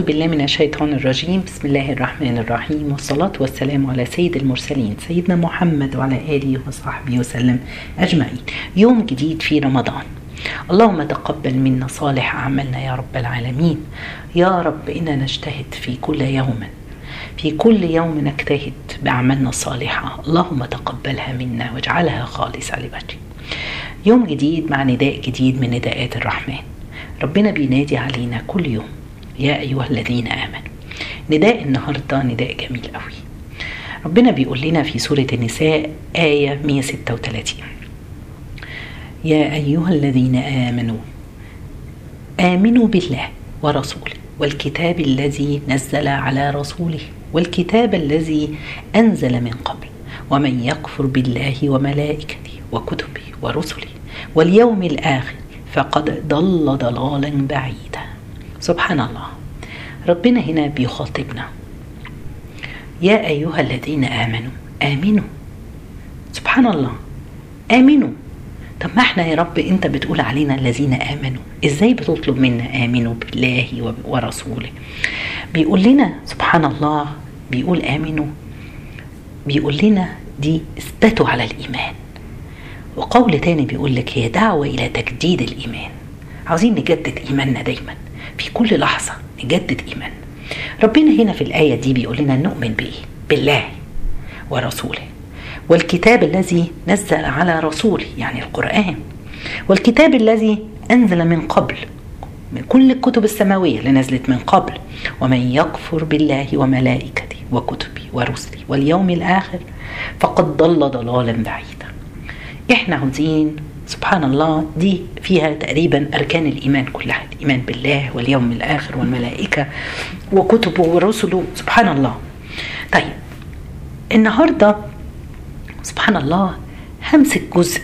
أعوذ بالله من الشيطان الرجيم. بسم الله الرحمن الرحيم. والصلاة والسلام على سيد المرسلين سيدنا محمد وعلى آله وصحبه وسلم أجمعين. يوم جديد في رمضان. اللهم تقبل منا صالح أعمالنا يا رب العالمين. يا رب إنا نجتهد في كل يوم. في كل يوم نجتهد بأعمالنا الصالحة. اللهم تقبلها منا واجعلها خالصة لوجهك. يوم جديد مع نداء جديد من نداءات الرحمن. ربنا بينادي علينا كل يوم. يا أيها الذين آمنوا. نداء النهاردة نداء جميل قوي. ربنا بيقول لنا في سورة النساء آية 136 يا أيها الذين آمنوا آمنوا بالله ورسوله والكتاب الذي نزل على رسوله والكتاب الذي أنزل من قبل ومن يكفر بالله وملائكته وكتبه ورسله واليوم الآخر فقد ضل ضلالا بعيدا. سبحان الله. ربنا هنا بيخاطبنا. يا أيها الذين آمنوا آمنوا. سبحان الله. آمنوا. طب ما إحنا يا رب أنت بتقول علينا الذين آمنوا. إزاي بتطلب منا آمنوا بالله ورسوله؟ بيقول لنا سبحان الله. بيقول آمنوا. بيقول لنا دي اثبتوا على الإيمان. وقول تاني بيقول لك هي دعوة إلى تجديد الإيمان. عاوزين نجدد إيماننا دايما. في كل لحظة نجدد إيماننا ربنا هنا في الآية دي بيقول لنا نؤمن بإيه؟ بالله ورسوله. والكتاب الذي نزل على رسوله يعني القرآن. والكتاب الذي أنزل من قبل من كل الكتب السماوية اللي نزلت من قبل. ومن يكفر بالله وملائكته وكتبه ورسله واليوم الآخر فقد ضل ضلالا بعيدا. إحنا عاوزين سبحان الله دي فيها تقريبا أركان الإيمان كلها الإيمان بالله واليوم الآخر والملائكة وكتبه ورسله. سبحان الله. طيب النهارده سبحان الله همسك جزء.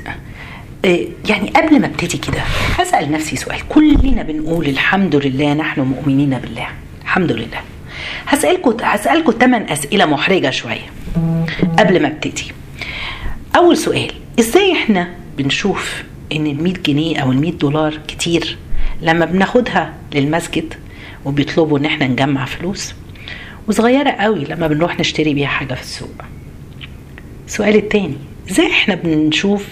يعني قبل ما ابتدي كده هسأل نفسي سؤال. كلنا بنقول الحمد لله نحن مؤمنين بالله. الحمد لله. هسالكم هسالكم ثمان أسئلة محرجة شوية قبل ما ابتدي. أول سؤال إزاي إحنا بنشوف إن ال 100 جنيه أو ال 100 دولار كتير لما بناخدها للمسجد وبيطلبوا إن إحنا نجمع فلوس. وصغيرة قوي لما بنروح نشتري بيها حاجة في السوق. السؤال التاني إزاي إحنا بنشوف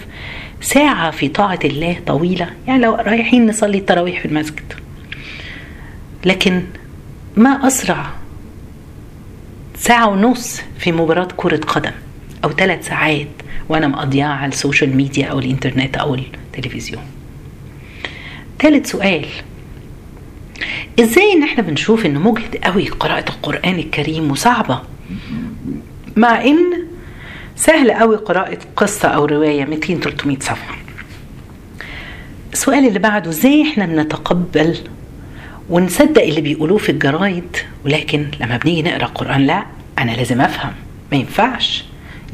ساعة في طاعة الله طويلة؟ يعني لو رايحين نصلي التراويح في المسجد. لكن ما أسرع ساعة ونص في مباراة كرة قدم؟ أو ثلاث ساعات وأنا مقضياها على ال social media أو الإنترنت أو التلفزيون. ثالث سؤال. إزاي إن إحنا بنشوف إن مجهد قوي قراءة القرآن الكريم وصعبة؟ مع إن سهل قوي قراءة قصة أو رواية 200 300 صفحة. السؤال اللي بعده إزاي إحنا بنتقبل ونصدق اللي بيقولوه في الجرايد ولكن لما بنيجي نقرأ القرآن لا أنا لازم أفهم. ما ينفعش.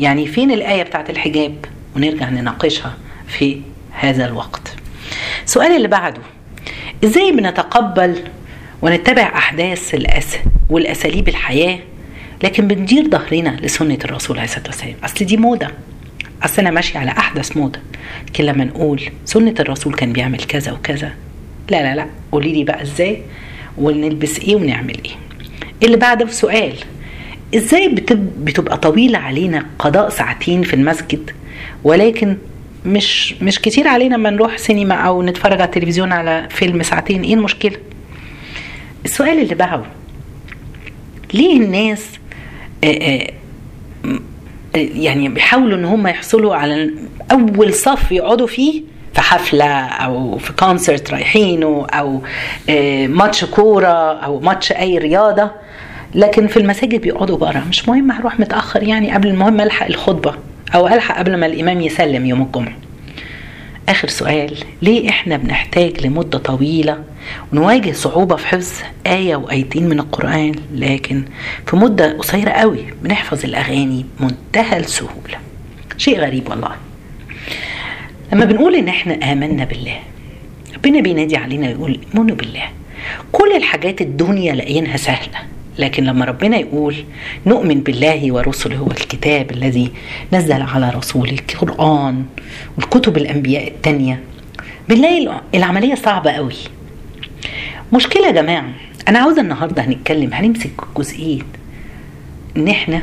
يعني فين الآية بتاعت الحجاب؟ ونرجع نناقشها في هذا الوقت. السؤال اللي بعده إزاي بنتقبل ونتبع أحداث الأس والأساليب الحياة لكن بندير ظهرنا لسنة الرسول عليه الصلاة والسلام؟ أصل دي موضة. أصل أنا ماشي على أحدث موضة. لكن لما نقول سنة الرسول كان بيعمل كذا وكذا لا لا لا. قولي لي بقى إزاي ونلبس إيه ونعمل إيه؟ اللي بعده سؤال إزاي بتبقى طويلة علينا قضاء ساعتين في المسجد ولكن مش مش كتير علينا ما نروح سينما أو نتفرج على التلفزيون على فيلم ساعتين إيه المشكلة؟ السؤال اللي بعده ليه الناس آآ آآ يعني بيحاولوا إن هم يحصلوا على أول صف يقعدوا فيه في حفلة أو في كونسرت رايحينه أو ماتش كورة أو ماتش أي رياضة؟ لكن في المساجد بيقعدوا بره. مش مهم هروح متأخر يعني قبل المهم ألحق الخطبة أو ألحق قبل ما الإمام يسلم يوم الجمعة. آخر سؤال ليه إحنا بنحتاج لمدة طويلة ونواجه صعوبة في حفظ آية وآيتين من القرآن؟ لكن في مدة قصيرة قوي بنحفظ الأغاني بمنتهى السهولة. شيء غريب والله. لما بنقول إن إحنا آمنا بالله ربنا بينادي علينا يقول آمنوا بالله. كل الحاجات الدنيا لاقيينها سهلة. لكن لما ربنا يقول نؤمن بالله ورسله والكتاب الذي نزل على رسوله القرآن والكتب الأنبياء التانية بنلاقي العملية صعبة قوي. مشكلة يا جماعة أنا عاوزه النهارده هنتكلم هنمسك جزئية إن إحنا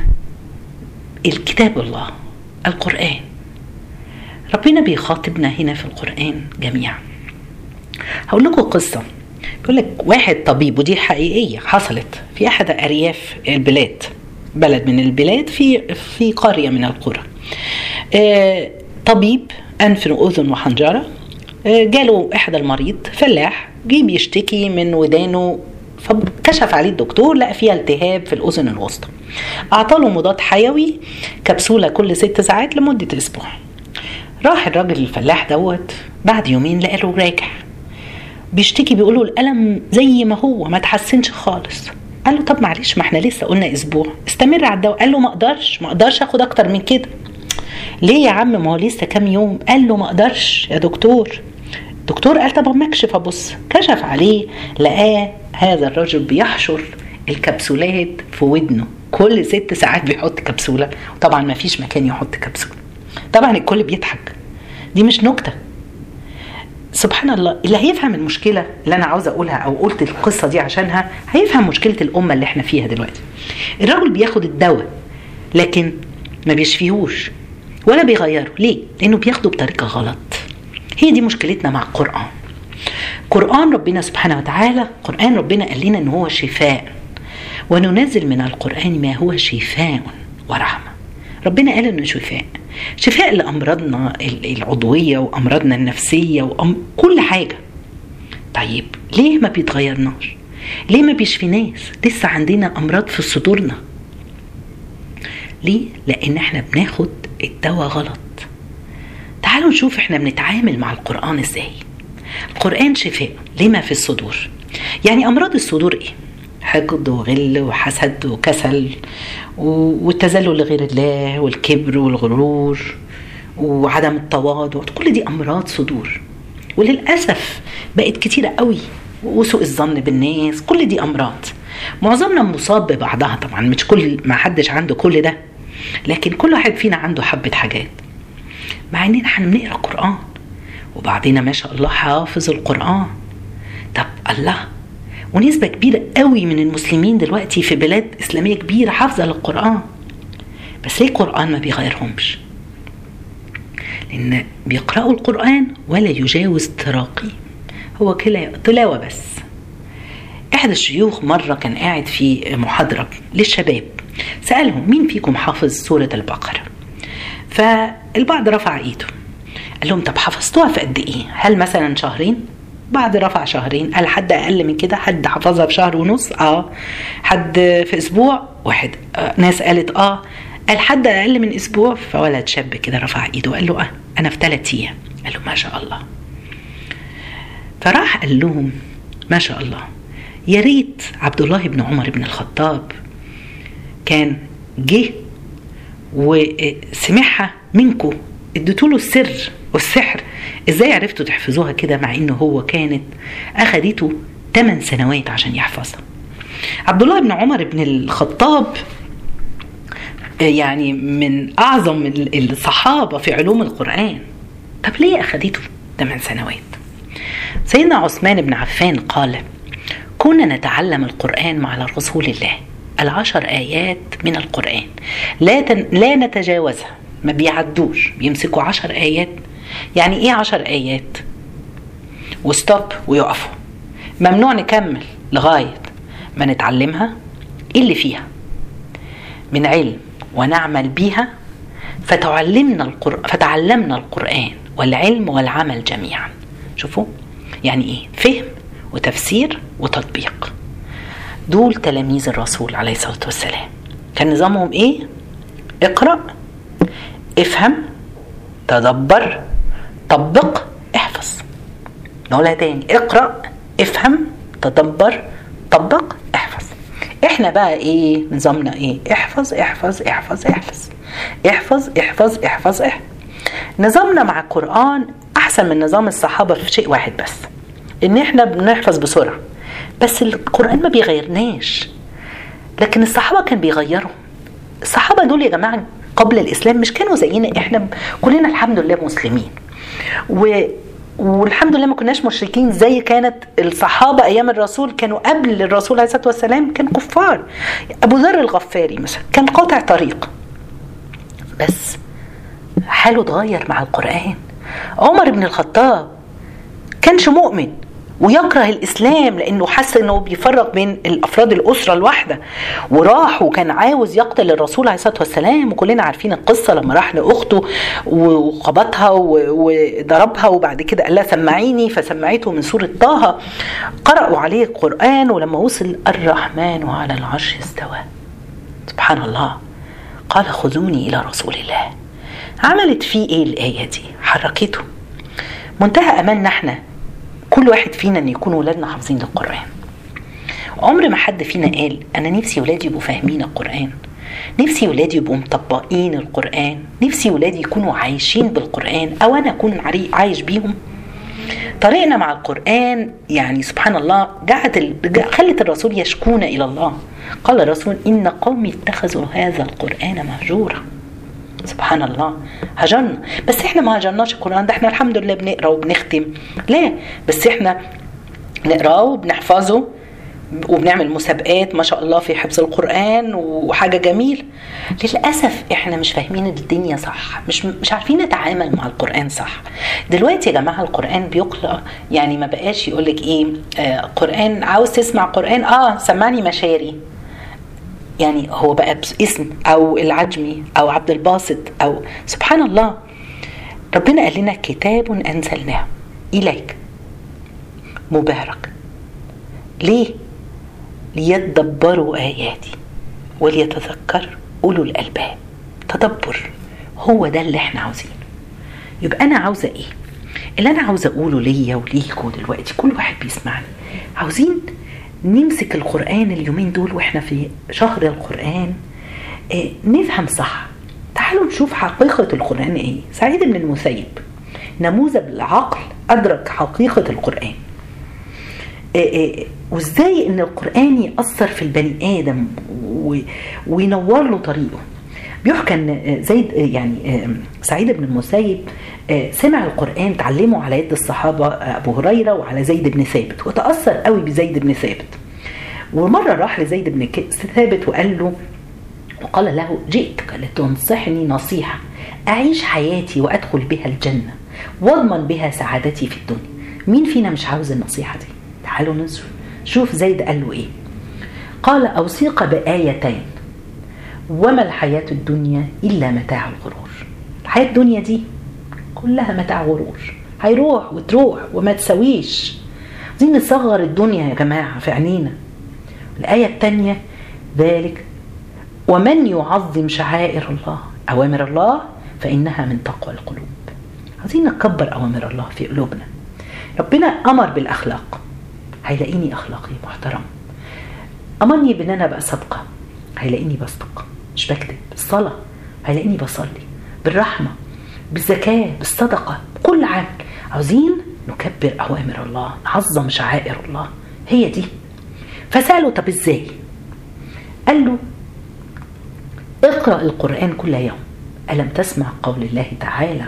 الكتاب الله القرآن. ربنا بيخاطبنا هنا في القرآن جميعا. هقول لكم قصة. بيقول لك واحد طبيب ودي حقيقية حصلت في أحد أرياف البلاد بلد من البلاد في في قرية من القرى. آه، طبيب أنف وأذن وحنجرة. آه، جاله احد المريض فلاح جه بيشتكي من ودانه فكشف عليه الدكتور لقى فيها التهاب في الأذن الوسطى. اعطاله مضاد حيوي كبسولة كل ست ساعات لمدة أسبوع. راح الراجل الفلاح دوت بعد يومين لقى له راجع. بيشتكي بيقول له الألم زي ما هو ما تحسنش خالص. قال له طب معلش ما إحنا لسه قلنا أسبوع. استمر على الدواء. قال له ما أقدرش ما أقدرش آخد أكتر من كده. ليه يا عم؟ ما هو لسه كام يوم. قال له ما أقدرش يا دكتور. الدكتور قال طب أما أكشف أبص. كشف عليه لقاه هذا الرجل بيحشر الكبسولات في ودنه. كل ست ساعات بيحط كبسولة. وطبعا ما فيش مكان يحط كبسولة. طبعا الكل بيضحك. دي مش نكتة. سبحان الله اللي هيفهم المشكلة اللي أنا عاوزه أقولها أو قلت القصة دي عشانها هيفهم مشكلة الأمة اللي إحنا فيها دلوقتي. الراجل بياخد الدواء لكن ما بيشفيهوش ولا بيغيره. ليه؟ لأنه بياخده بطريقة غلط. هي دي مشكلتنا مع القرآن. قرآن ربنا سبحانه وتعالى قرآن ربنا قال لنا إن هو شفاء. وننزل من القرآن ما هو شفاء ورحمة. ربنا قال إنه شفاء. شفاء لأمراضنا العضوية وأمراضنا النفسية وكل حاجة. طيب ليه ما بيتغيرناش؟ ليه ما بيشفيناش لسه عندنا أمراض في صدورنا؟ ليه؟ لأن إحنا بناخد الدواء غلط. تعالوا نشوف إحنا بنتعامل مع القرآن إزاي. القرآن شفاء لما في الصدور؟ يعني أمراض الصدور إيه؟ حقد وغل وحسد وكسل والتذلل لغير الله والكبر والغرور وعدم التواضع. كل دي أمراض صدور. وللأسف بقت كتيرة قوي. وسوء الظن بالناس. كل دي أمراض. معظمنا مصاب ببعضها طبعا. مش كل ما حدش عنده كل ده. لكن كل واحد فينا عنده حبة حاجات. مع إننا إحنا بنقرا قرآن. وبعضنا ما شاء الله حافظ القرآن. طب الله ونسبة كبيرة قوي من المسلمين دلوقتي في بلاد إسلامية كبيرة حافظة للقرآن. بس ليه القرآن ما بيغيرهمش؟ لأن بيقرأوا القرآن ولا يجاوز تراقي. هو كلا تلاوة بس. أحد الشيوخ مرة كان قاعد في محاضرة للشباب سألهم مين فيكم حافظ سورة البقرة؟ فالبعض رفع إيده قال لهم طب حفظتوها في قد إيه؟ هل مثلا شهرين؟ بعد رفع شهرين. قال حد أقل من كده؟ حد حفظها في شهر ونص؟ آه. حد في أسبوع؟ واحد. آه. ناس قالت آه. قال حد أقل من أسبوع؟ فولد شاب كده رفع إيده. وقال له آه أنا في ثلاث أيام. قال له ما شاء الله. فراح قال لهم ما شاء الله. يا ريت عبد الله بن عمر بن الخطاب كان جه وسمعها منكم اديتوا له السر. والسحر. إزاي عرفتوا تحفظوها كده مع إنه هو كانت أخدته 8 سنوات عشان يحفظها؟ عبد الله بن عمر بن الخطاب يعني من أعظم الصحابة في علوم القرآن. طب ليه أخدته 8 سنوات؟ سيدنا عثمان بن عفان قال كنا نتعلم القرآن مع رسول الله العشر آيات من القرآن. لا تن... لا نتجاوزها ما بيعدوش بيمسكوا عشر آيات يعني إيه عشر آيات؟ وستوب ويقفوا. ممنوع نكمل لغاية ما نتعلمها إيه اللي فيها. من علم ونعمل بيها فتعلمنا القرآن فتعلمنا القرآن والعلم والعمل جميعا. شوفوا يعني إيه؟ فهم وتفسير وتطبيق. دول تلاميذ الرسول عليه الصلاة والسلام. كان نظامهم إيه؟ اقرأ افهم تدبر طبق احفظ. نقولها تاني اقرأ افهم تدبر طبق احفظ. إحنا بقى إيه نظامنا إيه؟ احفظ احفظ احفظ احفظ. احفظ احفظ احفظ احفظ. نظامنا مع القرآن أحسن من نظام الصحابة في شيء واحد بس إن إحنا بنحفظ بسرعة. بس القرآن ما بيغيرناش. لكن الصحابة كان بيغيروا. الصحابة دول يا جماعة قبل الإسلام مش كانوا زينا إحنا كلنا الحمد لله مسلمين. والحمد لله ما كناش مشركين زي كانت الصحابة أيام الرسول كانوا قبل الرسول عليه الصلاة والسلام كانوا كفار. أبو ذر الغفاري مثلا كان قاطع طريق. بس حاله اتغير مع القرآن. عمر بن الخطاب كانش مؤمن. ويكره الإسلام لأنه حس إنه بيفرق بين الأفراد الأسرة الواحدة. وراح وكان عاوز يقتل الرسول عليه الصلاة والسلام. وكلنا عارفين القصة لما راح لأخته وخبطها وضربها وبعد كده قال لها سمعيني. فسمعته من سورة طه. قرأوا عليه القرآن ولما وصل الرحمن على العرش استوى. سبحان الله. قال خذوني إلى رسول الله. عملت فيه إيه الآية دي؟ حركته. منتهى أملنا إحنا كل واحد فينا إن يكون ولادنا حافظين القران عمر ما حد فينا قال أنا نفسي ولادي يبقوا فاهمين القرآن. نفسي ولادي يبقوا مطبقين القرآن. نفسي ولادي يكونوا عايشين بالقرآن أو أنا أكون عايش بيهم. طريقنا مع القرآن يعني سبحان الله جعت خلت الرسول يشكون إلى الله. قال الرسول إن قومي اتخذوا هذا القرآن مهجورا. سبحان الله. هجرنا. بس إحنا ما هجرناش القرآن ده. إحنا الحمد لله بنقرأ وبنختم. لا بس إحنا نقرأه وبنحفظه وبنعمل مسابقات ما شاء الله في حفظ القرآن وحاجة جميل للأسف إحنا مش فاهمين الدنيا صح. مش مش عارفين نتعامل مع القرآن صح. دلوقتي يا جماعة القرآن بيقرأ يعني ما بقاش يقول لك إيه آه قرآن عاوز تسمع قرآن؟ آه سمعني مشاري. يعني هو بقى اسم أو العجمي أو عبد الباسط أو سبحان الله. ربنا قال لنا كتاب أنزلناه. إليك. مبارك. ليه؟ ليتدبروا آياتي وليتذكر أولو الألباب. تدبر. هو ده اللي إحنا عاوزينه. يبقى أنا عاوزة إيه؟ اللي أنا عاوزة أقوله ليا وليكوا دلوقتي كل واحد بيسمعني. عاوزين نمسك القرآن اليومين دول وإحنا في شهر القرآن آه نفهم صح. تعالوا نشوف حقيقة القرآن إيه. سعيد بن المسيب نموذج العقل أدرك حقيقة القرآن. آه آه وإزاي إن القرآن يأثر في البني آدم وينور له طريقه. بيحكى إن زيد يعني سعيد بن المسيب سمع القرآن تعلمه على يد الصحابة أبو هريرة وعلى زيد بن ثابت وتأثر قوي بزيد بن ثابت. ومرة راح لزيد بن ثابت وقال له وقال له جئتك لتنصحني نصيحة أعيش حياتي وأدخل بها الجنة واضمن بها سعادتي في الدنيا. مين فينا مش عاوز النصيحة دي؟ تعالوا نشوف شوف زيد قال له إيه. قال أوصيك بآيتين. وما الحياة الدنيا إلا متاع الغرور. الحياة الدنيا دي كلها متاع غرور. هيروح وتروح وما تسويش عايزين نصغر الدنيا يا جماعة في عينينا. الآية الثانية ذلك ومن يعظم شعائر الله أوامر الله فإنها من تقوى القلوب. عايزين نكبر أوامر الله في قلوبنا. ربنا أمر بالأخلاق. هيلاقيني أخلاقي محترم. أمرني بأن أنا أبقى صادقة. هيلاقيني بصدق. مش بكذب الصلاة هيلاقيني بصلي بالرحمة بالزكاة بالصدقة بكل عمل عاوزين نكبر أوامر الله نعظم شعائر الله. هي دي. فسأله طب إزاي؟ قال له اقرأ القرآن كل يوم. ألم تسمع قول الله تعالى؟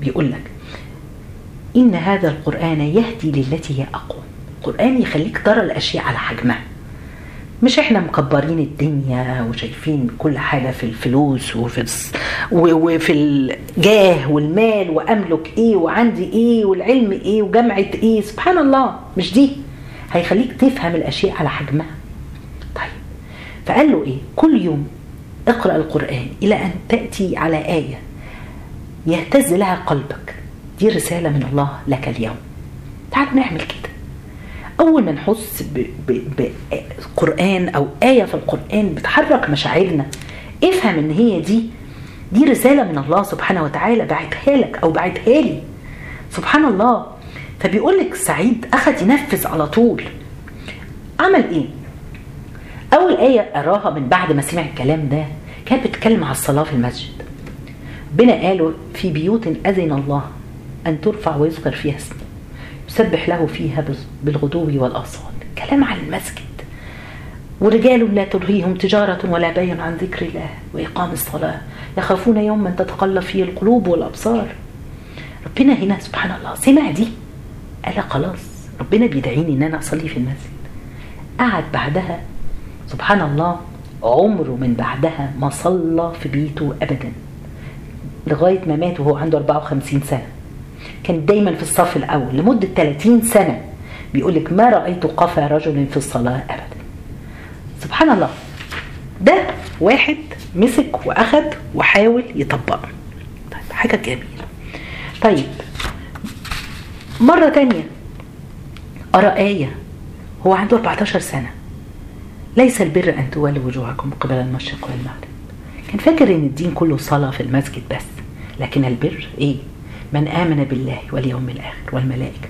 بيقول لك إن هذا القرآن يهدي للتي هي أقوى القرآن يخليك ترى الأشياء على حجمها. مش إحنا مكبرين الدنيا وشايفين كل حاجة في الفلوس وفي. وفي الجاه والمال وأملك إيه وعندي إيه والعلم إيه وجامعة إيه سبحان الله مش دي. هيخليك تفهم الأشياء على حجمها. طيب فقال له إيه؟ كل يوم اقرأ القرآن إلى أن تأتي على آية يهتز لها قلبك. دي رسالة من الله لك اليوم. تعالوا نعمل كده. أول ما نحس بقرآن أو آية في القرآن بتحرك مشاعرنا افهم إن هي دي دي رسالة من الله سبحانه وتعالى بعتها لك أو بعتها لي. سبحان الله. فبيقول لك سعيد أخذ ينفذ على طول. عمل إيه؟ أول آية أراها من بعد ما سمع الكلام ده كانت بتتكلم على الصلاة في المسجد. ربنا قالوا في بيوت أذن الله أن ترفع ويذكر فيها اسمه يسبح له فيها بالغدو والآصال. كلام عن المسجد. ورجال لا تلهيهم تجارة ولا بيع عن ذكر الله وإقام الصلاة. يخافون يوما تتقلب فيه القلوب والأبصار. ربنا هنا سبحان الله. سمع دي؟ قال خلاص. ربنا بيدعيني إن أنا أصلي في المسجد. قعد بعدها. سبحان الله عمره من بعدها ما صلى في بيته ابدا. لغاية ما مات وهو عنده 54 سنة. كان دايما في الصف الأول لمدة 30 سنة بيقول لك ما رأيت قفا رجل في الصلاة ابدا. سبحان الله. ده واحد مسك وأخد وحاول يطبقه. طيب حاجة جميلة. طيب مرة تانية. قرأ آية هو عنده 14 سنة. ليس البر أن تولوا وجوهكم قبل المشرق والمغرب. كان فاكر إن الدين كله صلاة في المسجد بس لكن البر إيه؟ من آمن بالله واليوم الآخر والملائكة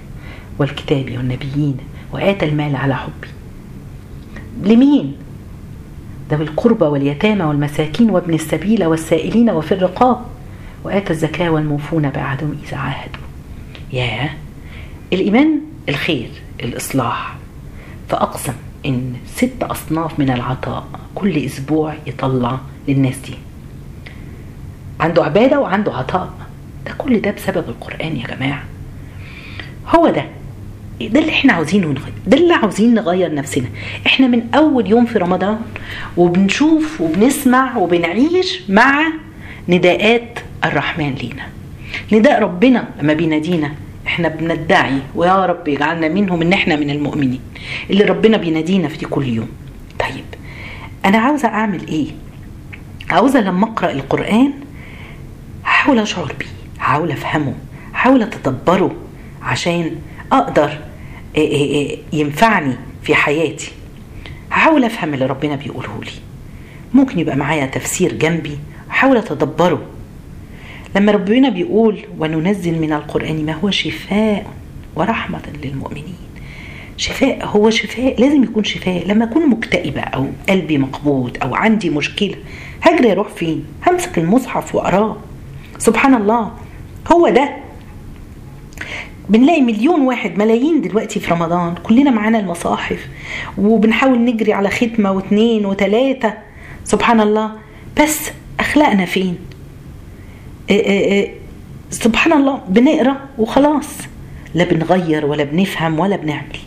والكتاب والنبيين وآتى المال على حبه لمين؟ ذوي القربى واليتامى والمساكين وابن السبيل والسائلين وفي الرقاب. وآتى الزكاة والموفون بعهدهم إذا عاهدوا. ياه الإيمان الخير الإصلاح. فأقسم إن ست أصناف من العطاء كل أسبوع يطلع للناس دي. عنده عبادة وعنده عطاء. ده كل ده بسبب القرآن يا جماعة. هو ده. ده اللي إحنا عاوزينه نغير. ده اللي عاوزين نغير نفسنا. إحنا من أول يوم في رمضان وبنشوف وبنسمع وبنعيش مع نداءات الرحمن لينا. نداء ربنا لما بينادينا إحنا بندعي ويا رب يجعلنا منهم إن إحنا من المؤمنين. اللي ربنا بينادينا في كل يوم. طيب أنا عاوزة أعمل إيه؟ عاوزة لما أقرأ القرآن هحاول أشعر بيه. هحاول أفهمه هحاول أتدبره عشان أقدر ينفعني في حياتي. هحاول أفهم اللي ربنا بيقوله لي. ممكن يبقى معايا تفسير جنبي احاول أتدبره. لما ربنا بيقول وننزل من القرآن ما هو شفاء ورحمة للمؤمنين. شفاء هو شفاء لازم يكون شفاء. لما أكون مكتئبة أو قلبي مقبوض أو عندي مشكلة هجري أروح فين؟ همسك المصحف وأقراه. سبحان الله. هو ده. بنلاقي مليون واحد ملايين دلوقتي في رمضان. كلنا معانا المصاحف. وبنحاول نجري على ختمة واثنين وثلاثة سبحان الله. بس أخلاقنا فين؟ إيه إيه سبحان الله. بنقرأ وخلاص. لا بنغير ولا بنفهم ولا بنعمل.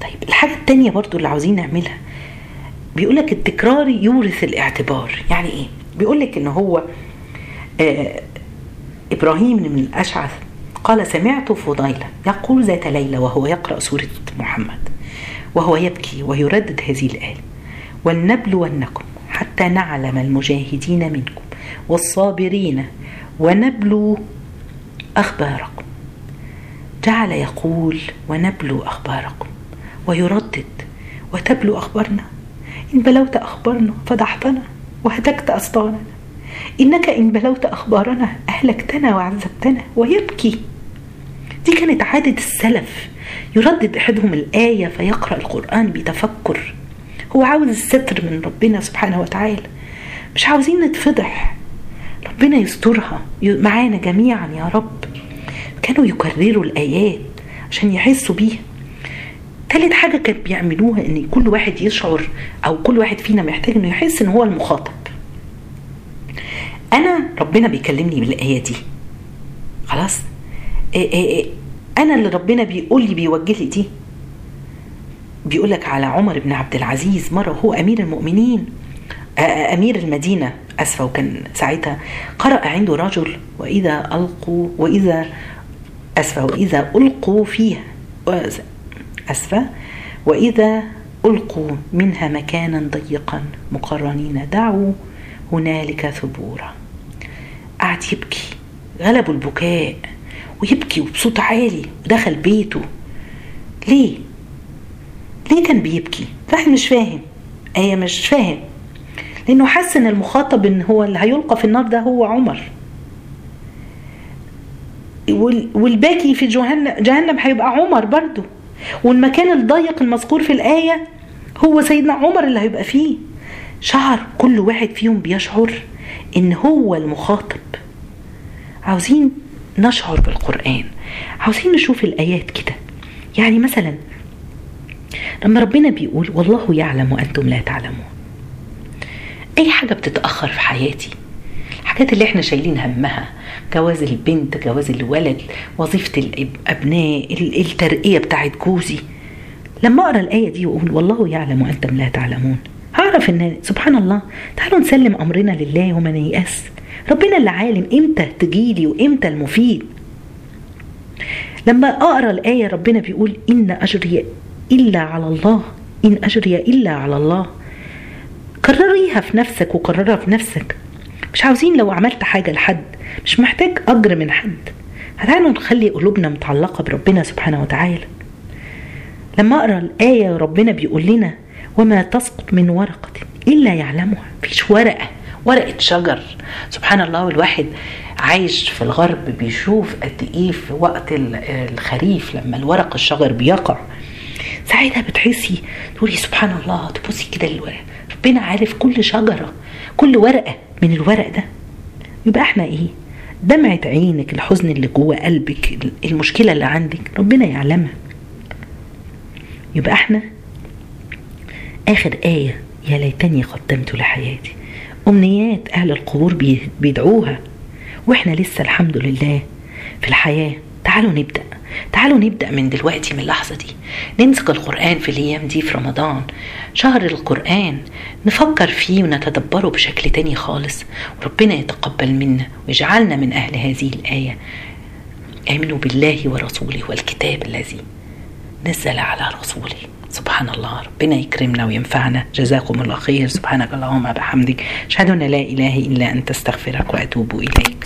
طيب الحاجة التانية برضو اللي عاوزين نعملها. بيقولك التكرار يورث الاعتبار. يعني إيه؟ بيقولك إن هو إبراهيم من الأشعث قال سمعت فضيلة يقول ذات ليلة وهو يقرأ سورة محمد وهو يبكي ويردد هذه الآية. ولنبلونكم حتى نعلم المجاهدين منكم والصابرين ونبلو أخباركم. جعل يقول ونبلو أخباركم ويردد وتبلو أخبارنا. إن بلوت أخبارنا فضحتنا وهتكت أستارنا إنك إن بلوت أخبارنا أهلكتنا وعذبتنا ويبكي. دي كانت عادة السلف. يردد أحدهم الآية فيقرأ القرآن بتفكر. هو عاوز الستر من ربنا سبحانه وتعالى. مش عاوزين نتفضح. ربنا يسترها. معانا جميعا يا رب. كانوا يكرروا الآيات عشان يحسوا بيها. تالت حاجة كانوا بيعملوها إن كل واحد يشعر أو كل واحد فينا محتاج إنه يحس إن هو المخاطب. أنا ربنا بيكلمني بالآية دي. خلاص؟ إيه إيه إيه. أنا اللي ربنا بيقول لي بيوجه لي دي. بيقول لك على عمر بن عبد العزيز مرة هو أمير المؤمنين أمير المدينة آسفة وكان ساعتها قرأ عنده رجل وإذا ألقوا وإذا آسفة وإذا ألقوا فيها آسفة وإذا ألقوا منها مكانا ضيقا مقرنين دعوا هنالك ثبورا. قعد يبكي غلبه البكاء ويبكي وبصوت عالي ودخل بيته. ليه؟ ليه كان بيبكي؟ الواحد مش فاهم. إيه مش فاهم. لأنه حس إن المخاطب إن هو اللي هيلقى في النار ده هو عمر. والباقي في جهنم جهنم هيبقى عمر برضه. والمكان الضيق المذكور في الآية هو سيدنا عمر اللي هيبقى فيه. شعر كل واحد فيهم بيشعر. إن هو المخاطب. عاوزين نشعر بالقرآن. عاوزين نشوف الآيات كده. يعني مثلا لما ربنا بيقول والله يعلم وأنتم لا تعلمون. أي حاجة بتتأخر في حياتي. الحاجات اللي إحنا شايلين همها. جواز البنت جواز الولد وظيفة الأبناء الترقية بتاعت جوزي. لما أقرأ الآية دي وأقول والله يعلم وأنتم لا تعلمون. هعرف إن سبحان الله تعالوا نسلم أمرنا لله وما نيأس ربنا اللي عالم إمتى تجيلي وإمتى المفيد. لما أقرأ الآية ربنا بيقول إن أجري إلا على الله إن أجري إلا على الله. كرريها في نفسك وكررها في نفسك. مش عاوزين لو عملت حاجة لحد مش محتاج أجر من حد. تعالوا نخلي قلوبنا متعلقة بربنا سبحانه وتعالى. لما أقرأ الآية ربنا بيقول لنا وما تسقط من ورقة إلا يعلمها. مفيش ورقة ورقة شجر. سبحان الله والواحد عايش في الغرب بيشوف قد إيه في وقت الخريف لما الورق الشجر بيقع. ساعتها بتحسي تقولي سبحان الله تبصي كده الورق ربنا عارف كل شجرة كل ورقة من الورق ده. يبقى إحنا إيه؟ دمعة عينك الحزن اللي جوه قلبك المشكلة اللي عندك ربنا يعلمها. يبقى إحنا آخر آية يا ليتني قدمت لحياتي. أمنيات أهل القبور بيدعوها. وإحنا لسه الحمد لله في الحياة. تعالوا نبدأ. تعالوا نبدأ من دلوقتي من اللحظة دي. نمسك القرآن في الأيام دي في رمضان. شهر القرآن نفكر فيه ونتدبره بشكل تاني خالص. وربنا يتقبل منا ويجعلنا من أهل هذه الآية. آمنوا بالله ورسوله والكتاب الذي نزل على رسوله. سبحان الله ربنا يكرمنا وينفعنا. جزاكم الله خير. سبحانك اللهم بحمدك أشهد أن لا إله إلا أنت أستغفرك وأتوب إليك.